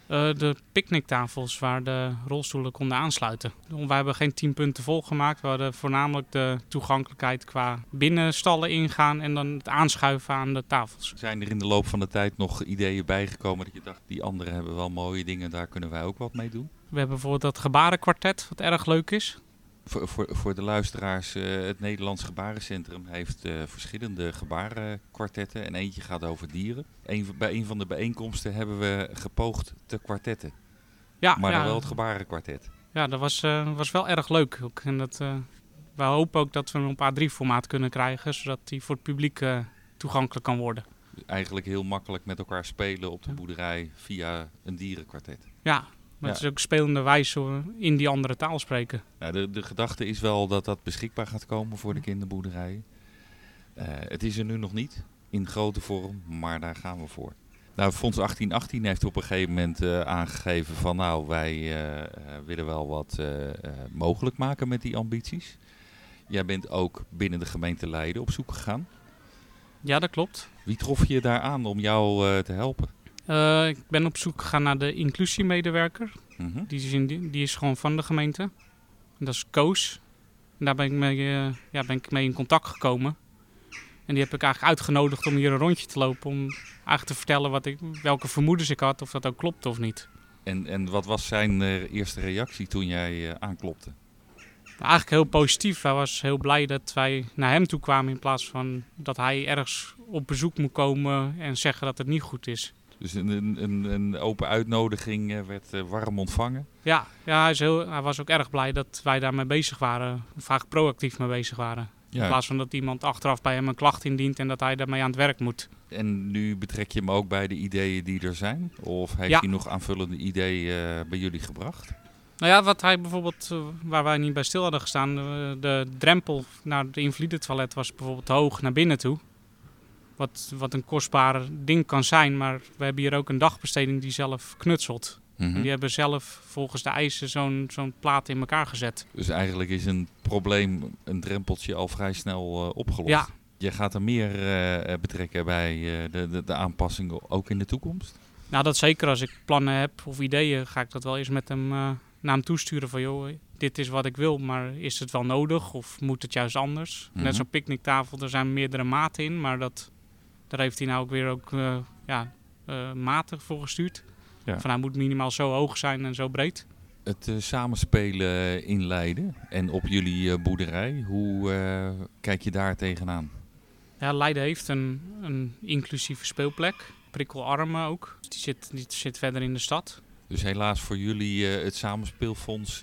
Uh, de picknicktafels waar de rolstoelen konden aansluiten. We hebben geen 10 punten volgemaakt. We hadden voornamelijk de toegankelijkheid qua binnenstallen ingaan en dan het aanschuiven aan de tafels. Zijn er in de loop van de tijd nog ideeën bijgekomen dat je dacht, die anderen hebben wel mooie dingen, daar kunnen wij ook wat mee doen? We hebben bijvoorbeeld dat gebarenkwartet, wat erg leuk is. Voor, voor, voor de luisteraars, uh, het Nederlands Gebarencentrum heeft uh, verschillende gebarenkwartetten en eentje gaat over dieren. Een, bij een van de bijeenkomsten hebben we gepoogd te kwartetten. Ja, maar ja, dan wel het gebarenkwartet. Ja, dat was, uh, was wel erg leuk. Ook. En dat, we hopen ook dat we hem op A3-formaat kunnen krijgen, zodat die voor het publiek toegankelijk kan worden. Eigenlijk heel makkelijk met elkaar spelen op de boerderij via een dierenkwartet. Ja, maar het is ook spelende wijze in die andere taal spreken. De, de gedachte is wel dat dat beschikbaar gaat komen voor de kinderboerderijen. Uh, het is er nu nog niet in grote vorm, maar daar gaan we voor. Nou, Fonds 1818 heeft op een gegeven moment uh, aangegeven van nou, wij uh, willen wel wat mogelijk maken met die ambities. Jij bent ook binnen de gemeente Leiden op zoek gegaan. Ja, dat klopt. Wie trof je daar aan om jou te helpen? Uh, ik ben op zoek gegaan naar de inclusiemedewerker. Mm -hmm. die, is in, die is gewoon van de gemeente. En dat is Koos. En daar ben ik, mee, uh, ja, ben ik mee in contact gekomen. En die heb ik eigenlijk uitgenodigd om hier een rondje te lopen. Om eigenlijk te vertellen wat ik, welke vermoedens ik had, of dat ook klopt of niet. En, en wat was zijn uh, eerste reactie toen jij aanklopte? Eigenlijk heel positief. Hij was heel blij dat wij naar hem toe kwamen in plaats van dat hij ergens op bezoek moet komen en zeggen dat het niet goed is. Dus een, een, een open uitnodiging werd uh, warm ontvangen. Ja, ja hij, is heel, hij, was ook erg blij dat wij daarmee bezig waren. Vaak proactief mee bezig waren. Ja. In plaats van dat iemand achteraf bij hem een klacht indient en dat hij daarmee aan het werk moet. En nu betrek je hem ook bij de ideeën die er zijn? Of heeft ja. hij nog aanvullende ideeën uh, bij jullie gebracht? Nou ja, wat hij bijvoorbeeld, waar wij niet bij stil hadden gestaan, de drempel naar de invalide toilet was bijvoorbeeld te hoog naar binnen toe. Wat, wat een kostbaar ding kan zijn. Maar we hebben hier ook een dagbesteding die zelf knutselt. Mm -hmm. En die hebben zelf volgens de eisen zo'n zo'n plaat in elkaar gezet. Dus eigenlijk is een probleem, een drempeltje al vrij snel uh, opgelost. Ja. Je gaat er meer uh, betrekken bij uh, de, de, de aanpassingen ook in de toekomst? Nou, dat zeker. Als ik plannen heb of ideeën, ga ik dat wel eens met hem naar hem toesturen. Van joh, dit is wat ik wil, maar is het wel nodig of moet het juist anders? Mm -hmm. Net zo'n picknicktafel, er zijn meerdere maten in, maar dat daar heeft hij nou ook weer ook, uh, ja, uh, matig voor gestuurd. Ja. Van hij moet minimaal zo hoog zijn en zo breed. Het uh, samenspelen in Leiden en op jullie boerderij, hoe kijk je daar tegenaan? Ja, Leiden heeft een, een inclusieve speelplek. Prikkelarmen ook. Die zit, die zit verder in de stad. Dus helaas voor jullie, het Samenspeelfonds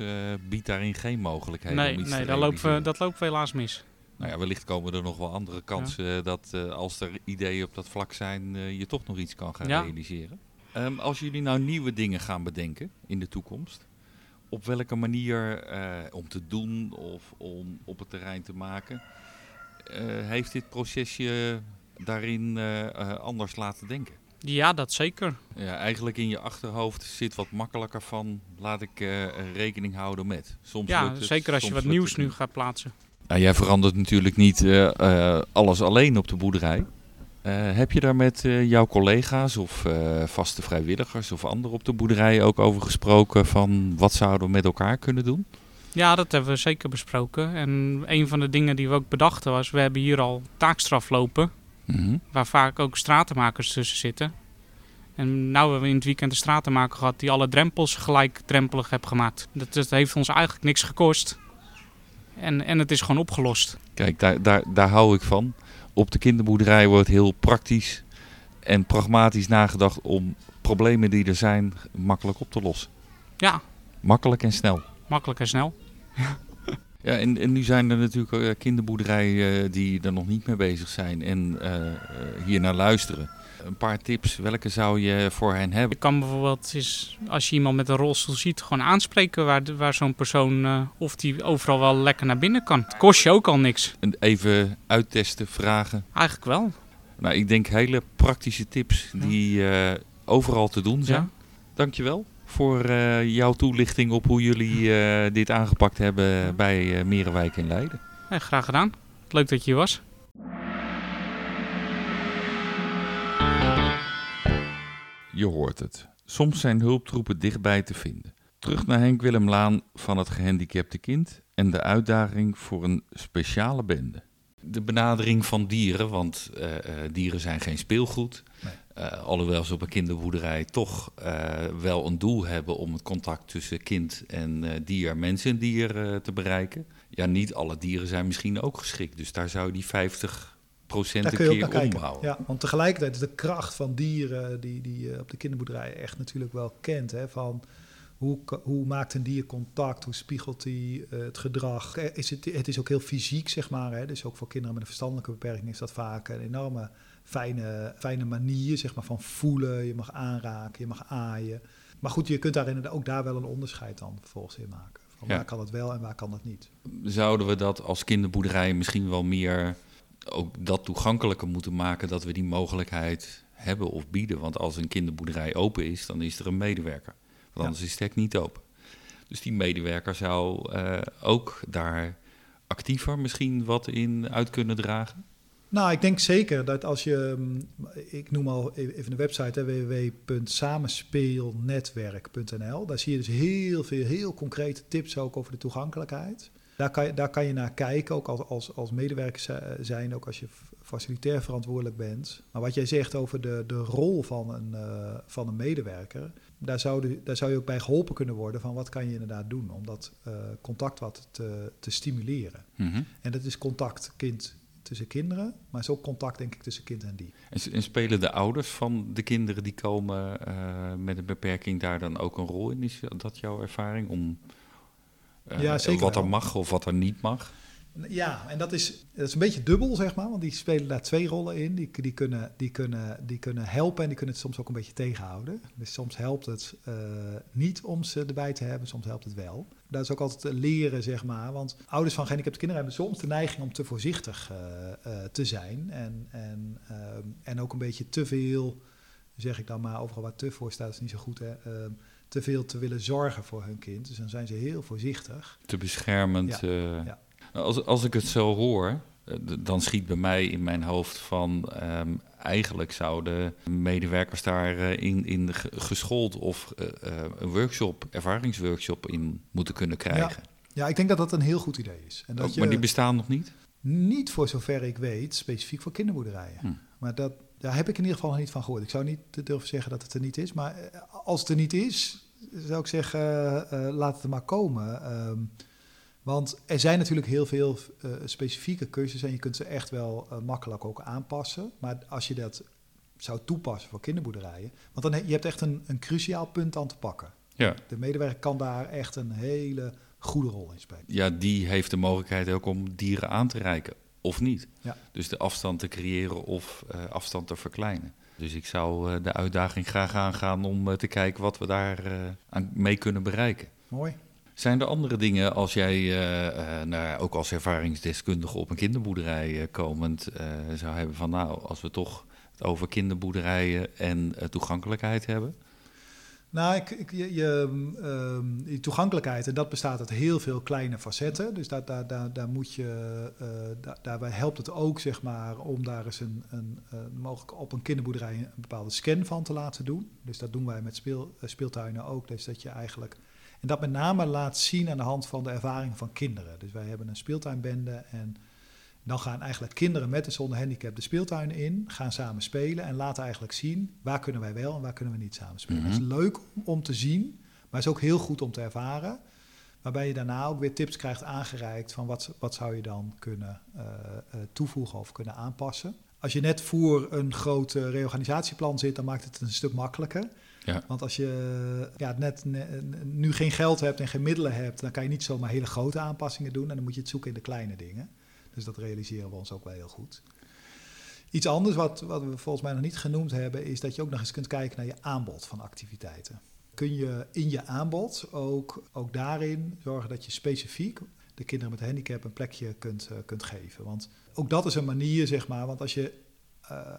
biedt daarin geen mogelijkheden nee, om iets nee, te dat lopen, dat lopen we helaas mis. Nou ja, wellicht komen er nog wel andere kansen ja. dat uh, als er ideeën op dat vlak zijn, uh, je toch nog iets kan gaan ja. realiseren. Um, als jullie nou nieuwe dingen gaan bedenken in de toekomst, op welke manier uh, om te doen of om op het terrein te maken, heeft dit procesje daarin anders laten denken? Ja, dat zeker. Ja, eigenlijk in je achterhoofd zit wat makkelijker van, laat ik rekening houden met. Soms ja, het, zeker als je wat nieuws nu gaat plaatsen. Nou, jij verandert natuurlijk niet uh, uh, alles alleen op de boerderij. Uh, heb je daar met jouw collega's of vaste vrijwilligers of anderen op de boerderij ook over gesproken van wat zouden we met elkaar kunnen doen? Ja, dat hebben we zeker besproken. En een van de dingen die we ook bedachten was, we hebben hier al taakstraf lopen, mm -hmm. waar vaak ook stratenmakers tussen zitten. En nu hebben we in het weekend een stratenmaker gehad die alle drempels gelijk drempelig heeft gemaakt. Dat, dat heeft ons eigenlijk niks gekost. En, en het is gewoon opgelost. Kijk, daar, daar, daar hou ik van. Op de kinderboerderij wordt heel praktisch en pragmatisch nagedacht om problemen die er zijn makkelijk op te lossen. Ja. Makkelijk en snel. Makkelijk en snel. Ja, en, en nu zijn er natuurlijk uh, kinderboerderijen uh, die er nog niet mee bezig zijn en uh, hier naar luisteren. Een paar tips, welke zou je voor hen hebben? Je kan bijvoorbeeld, is, als je iemand met een rolstoel ziet, gewoon aanspreken waar, waar zo'n persoon, uh, of die overal wel lekker naar binnen kan. Het kost je ook al niks. En even uittesten, vragen? Eigenlijk wel. Nou, ik denk hele praktische tips die uh, overal te doen zijn. Ja. Dankjewel voor eh, jouw toelichting op hoe jullie eh, dit aangepakt hebben bij uh, Merenwijk in Leiden. Ja, graag gedaan. Leuk dat je hier was. Je hoort het. Soms zijn hulptroepen dichtbij te vinden. Terug naar Henk Willem Laan van het gehandicapte kind en de uitdaging voor een speciale bende. De benadering van dieren, want uh, uh, dieren zijn geen speelgoed. Nee. Uh, alhoewel ze op een kinderboerderij toch wel een doel hebben om het contact tussen kind en dier, mens en dier te bereiken. Ja, niet alle dieren zijn misschien ook geschikt, dus daar zou je die 50 procent een keer ombouwen. Ja, want tegelijkertijd is de kracht van dieren die, die je op de kinderboerderij echt natuurlijk wel kent. Hè, van hoe, hoe maakt een dier contact? Hoe spiegelt hij uh, het gedrag? Is het, het is ook heel fysiek, zeg maar. Hè? Dus ook voor kinderen met een verstandelijke beperking is dat vaak een enorme fijne, fijne manier zeg maar, van voelen. Je mag aanraken, je mag aaien. Maar goed, je kunt daarin ook daar wel een onderscheid dan vervolgens in maken. Van ja. Waar kan het wel en waar kan het niet? Zouden we dat als kinderboerderij misschien wel meer ook dat toegankelijker moeten maken, dat we die mogelijkheid hebben of bieden? Want als een kinderboerderij open is, dan is er een medewerker. Want anders is het hek niet open. Dus die medewerker zou uh, ook daar actiever misschien wat in uit kunnen dragen? Nou, ik denk zeker dat als je, ik noem al even de website www.samenspeelnetwerk.nl. Daar zie je dus heel veel, heel concrete tips ook over de toegankelijkheid. Daar kan je, daar kan je naar kijken, ook als, als, als medewerker zijn, ook als je facilitair verantwoordelijk bent. Maar wat jij zegt over de, de rol van een, uh, van een medewerker, daar zou, de, daar zou je ook bij geholpen kunnen worden van wat kan je inderdaad doen om dat uh, contact wat te, te stimuleren. Mm -hmm. En dat is contact kind tussen kinderen, maar is ook contact denk ik tussen kind en dier. En, en spelen de ouders van de kinderen die komen uh, met een beperking daar dan ook een rol in? Is dat jouw ervaring om ja, zeker wat er mag of wat er niet mag? Ja, en dat is, dat is een beetje dubbel, zeg maar. Want die spelen daar twee rollen in. Die, die, kunnen, die, kunnen, die kunnen helpen en die kunnen het soms ook een beetje tegenhouden. Dus soms helpt het uh, niet om ze erbij te hebben, soms helpt het wel. Dat is ook altijd leren, zeg maar. Want ouders van gehandicapte kinderen hebben soms de neiging om te voorzichtig uh, uh, te zijn. En, en, en ook een beetje te veel, zeg ik dan maar, overal waar te voor staat, is niet zo goed, hè te veel te willen zorgen voor hun kind. Dus dan zijn ze heel voorzichtig. Te beschermend. Ja, uh, ja. Als, als ik het zo hoor, dan schiet bij mij in mijn hoofd van... Um, eigenlijk zouden medewerkers daarin in, in geschoold of uh, een workshop, ervaringsworkshop in moeten kunnen krijgen. Ja, ja ik denk dat dat een heel goed idee is. En dat oh, je, maar die bestaan nog niet? Niet voor zover ik weet, specifiek voor kinderboerderijen. Hm. Maar dat, daar heb ik in ieder geval nog niet van gehoord. Ik zou niet durven zeggen dat het er niet is. Maar als het er niet is, zou ik zeggen, uh, laat het er maar komen. Um, want er zijn natuurlijk heel veel uh, specifieke cursussen en je kunt ze echt wel uh, makkelijk ook aanpassen. Maar als je dat zou toepassen voor kinderboerderijen, want dan je hebt echt een, een cruciaal punt aan te pakken. Ja. De medewerker kan daar echt een hele goede rol in spelen. Ja, die heeft de mogelijkheid ook om dieren aan te reiken, of niet. Ja. Dus de afstand te creëren of uh, afstand te verkleinen. Dus ik zou de uitdaging graag aangaan om te kijken wat we daar aan mee kunnen bereiken. Mooi. Zijn er andere dingen als jij, nou, ook als ervaringsdeskundige op een kinderboerderij komend, zou hebben van nou, als we toch het over kinderboerderijen en toegankelijkheid hebben? Nou, ik, je, die toegankelijkheid, en dat bestaat uit heel veel kleine facetten. Dus daar, daar, daar, daar moet je, daar, daarbij helpt het ook, zeg maar, om daar eens een, een, mogelijk op een kinderboerderij een bepaalde scan van te laten doen. Dus dat doen wij met speel, speeltuinen ook. Dus dat je eigenlijk en dat met name laat zien aan de hand van de ervaring van kinderen. Dus wij hebben een speeltuinbende en dan gaan eigenlijk kinderen met en zonder handicap de speeltuin in, gaan samen spelen en laten eigenlijk zien waar kunnen wij wel en waar kunnen we niet samen spelen. Mm -hmm. Het is leuk om te zien, maar het is ook heel goed om te ervaren. Waarbij je daarna ook weer tips krijgt aangereikt van wat, wat zou je dan kunnen uh, uh, toevoegen of kunnen aanpassen. Als je net voor een groot uh, reorganisatieplan zit, dan maakt het een stuk makkelijker. Ja. Want als je ja, net nu geen geld hebt en geen middelen hebt, dan kan je niet zomaar hele grote aanpassingen doen. En dan moet je het zoeken in de kleine dingen. Dus dat realiseren we ons ook wel heel goed. Iets anders wat, wat we volgens mij nog niet genoemd hebben, is dat je ook nog eens kunt kijken naar je aanbod van activiteiten. Kun je in je aanbod ook, ook daarin zorgen dat je specifiek de kinderen met een handicap een plekje kunt, uh, kunt geven. Want ook dat is een manier, zeg maar, want als je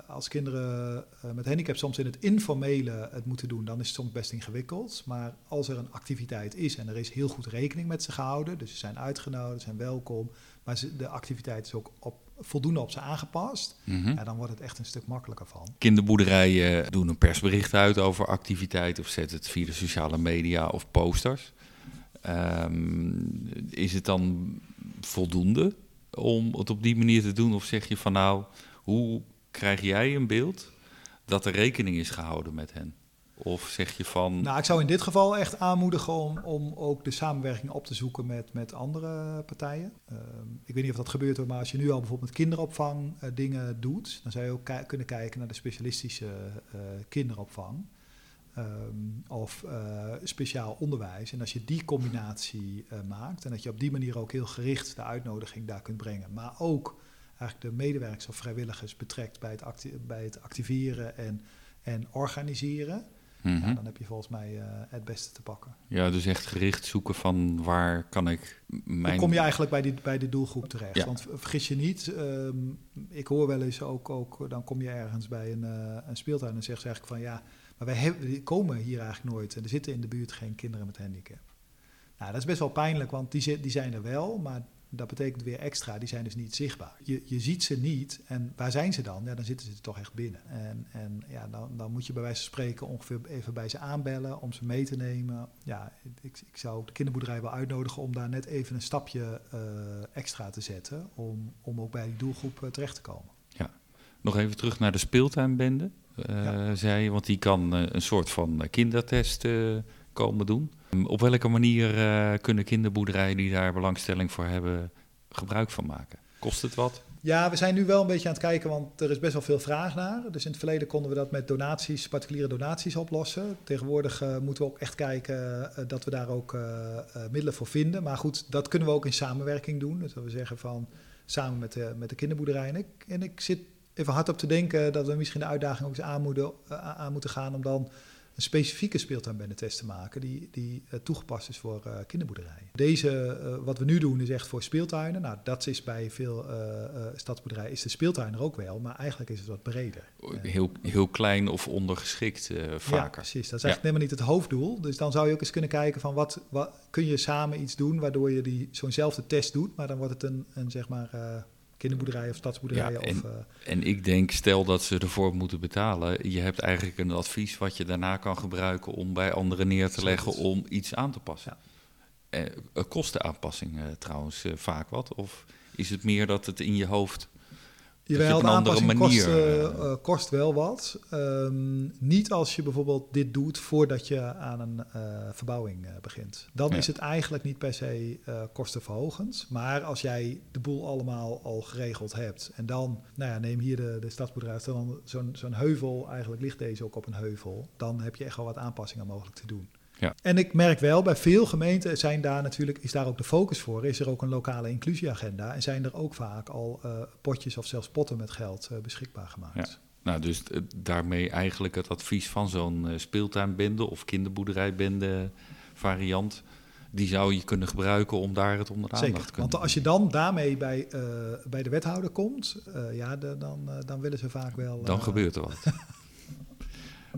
als kinderen met handicap soms in het informele het moeten doen, dan is het soms best ingewikkeld. Maar als er een activiteit is en er is heel goed rekening met ze gehouden, dus ze zijn uitgenodigd, zijn welkom, maar ze, de activiteit is ook op, voldoende op ze aangepast, Mhm. ja, dan wordt het echt een stuk makkelijker van. Kinderboerderijen doen een persbericht uit over activiteit of zetten het via de sociale media of posters. Ehm, is het dan voldoende om het op die manier te doen? Of zeg je van nou, hoe krijg jij een beeld dat er rekening is gehouden met hen? Of zeg je van. Nou, ik zou in dit geval echt aanmoedigen om, om ook de samenwerking op te zoeken met, met andere partijen. Ehm, ik weet niet of dat gebeurt, hoor, maar als je nu al bijvoorbeeld met kinderopvang eh, dingen doet, dan zou je ook kunnen kijken naar de specialistische eh, kinderopvang. Ehm, of eh, speciaal onderwijs. En als je die combinatie maakt en dat je op die manier ook heel gericht de uitnodiging daar kunt brengen, maar ook eigenlijk de medewerkers of vrijwilligers betrekt bij het, acti- bij het activeren en, en organiseren. Mhm. Ja, dan heb je volgens mij eh, het beste te pakken. Ja, dus echt gericht zoeken van waar kan ik mijn. Dan kom je eigenlijk bij, die, bij de doelgroep terecht. Ja. Want vergis je niet, ehm, ik hoor wel eens ook, ook, dan kom je ergens bij een, eh, een speeltuin en zeggen ze eigenlijk van ja, maar wij hebben, die komen hier eigenlijk nooit en er zitten in de buurt geen kinderen met handicap. Nou, dat is best wel pijnlijk, want die, zi- die zijn er wel, maar dat betekent weer extra, die zijn dus niet zichtbaar. Je, je ziet ze niet en waar zijn ze dan? Ja, dan zitten ze toch echt binnen. En, en ja, dan, dan moet je bij wijze van spreken ongeveer even bij ze aanbellen om ze mee te nemen. Ja, ik, ik zou de kinderboerderij wel uitnodigen om daar net even een stapje eh, extra te zetten, om, om ook bij die doelgroep eh, terecht te komen. Nog even terug naar de speeltuinbende. eh, Ja. zei je, want die kan eh, een soort van eh, kindertest eh, komen doen. Um, Op welke manier eh, kunnen kinderboerderijen die daar belangstelling voor hebben gebruik van maken? Kost het wat? Ja, we zijn nu wel een beetje aan het kijken, want er is best wel veel vraag naar. Dus in het verleden konden we dat met donaties, particuliere donaties oplossen. Tegenwoordig eh, moeten we ook echt kijken eh, dat we daar ook middelen voor vinden. Maar goed, dat kunnen we ook in samenwerking doen. Dus dat we zeggen van samen met de, met de kinderboerderij. En ik, zit even hard op te denken dat we misschien de uitdaging ook eens aan aan moeten gaan om dan een specifieke speeltuinbendetest te maken die, die eh, toegepast is voor eh, kinderboerderijen. Deze, eh, wat we nu doen, is echt voor speeltuinen. Nou, dat is bij veel stadsboerderijen, is de speeltuin er ook wel, maar eigenlijk is het wat breder. Heel, heel klein of ondergeschikt eh, Ja, vaker. precies. Dat is Ja. eigenlijk helemaal niet het hoofddoel. Dus dan zou je ook eens kunnen kijken van wat, wat kun je samen iets doen waardoor je die zo'nzelfde test doet, maar dan wordt het een, een zeg maar eh, kinderboerderij of stadsboerderij Ja, en- of eh, En ik denk, stel dat ze ervoor moeten betalen, je hebt eigenlijk een advies wat je daarna kan gebruiken om bij anderen neer te leggen om iets aan te passen. Eh, eh, kost de aanpassing eh, trouwens eh, vaak wat? Of is het meer dat het in je hoofd... Jawel, de een andere aanpassing kost, manier, eh, kost wel wat. Ehm, niet als je bijvoorbeeld dit doet voordat je aan een verbouwing begint. Dan Ja. is het eigenlijk niet per se kostenverhogend. Maar als jij de boel allemaal al geregeld hebt en dan, nou ja, neem hier de, de er dan zo'n zo'n heuvel, eigenlijk ligt deze ook op een heuvel, dan heb je echt wel wat aanpassingen mogelijk te doen. Ja. En ik merk wel, bij veel gemeenten zijn daar natuurlijk, is daar ook de focus voor. Is er ook een lokale inclusieagenda en zijn er ook vaak al eh, potjes of zelfs potten met geld eh, beschikbaar gemaakt. Ja. Nou, dus eh, daarmee eigenlijk het advies van zo'n speeltuinbende of kinderboerderijbende variant, die zou je kunnen gebruiken om daar het onder de aandacht Zeker, te kunnen want als je dan daarmee bij, bij de wethouder komt, ja, de- dan, dan willen ze vaak wel... Dan gebeurt er wat.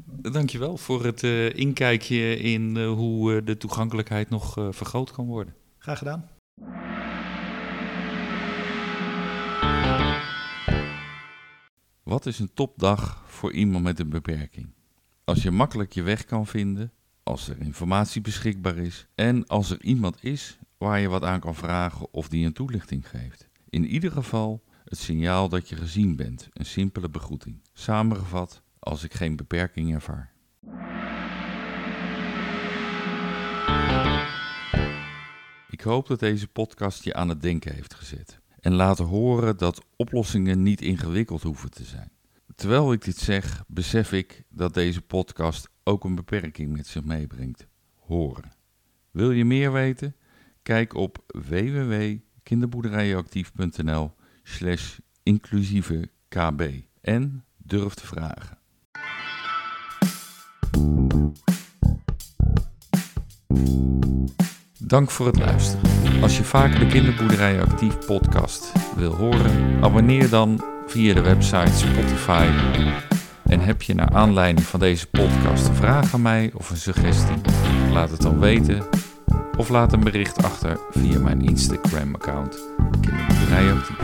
Dankjewel voor het eh, inkijkje in eh, hoe eh, de toegankelijkheid nog eh, vergroot kan worden. Graag gedaan. Wat is een topdag voor iemand met een beperking? Als je makkelijk je weg kan vinden, als er informatie beschikbaar is en als er iemand is waar je wat aan kan vragen of die een toelichting geeft. In ieder geval het signaal dat je gezien bent, een simpele begroeting. Samengevat, als ik geen beperking ervaar. Ik hoop dat deze podcast je aan het denken heeft gezet en laten horen dat oplossingen niet ingewikkeld hoeven te zijn. Terwijl ik dit zeg, besef ik dat deze podcast ook een beperking met zich meebrengt: horen. Wil je meer weten? Kijk op www.kinderboerderijenactief.nl/slash inclusieve kb en durf te vragen. Dank voor het luisteren. Als je vaker de Kinderboerderij Actief podcast wil horen, abonneer dan via de website Spotify. En heb je naar aanleiding van deze podcast vraag aan mij of een suggestie? Laat het dan weten of laat een bericht achter via mijn Instagram-account Kinderboerderij Actief.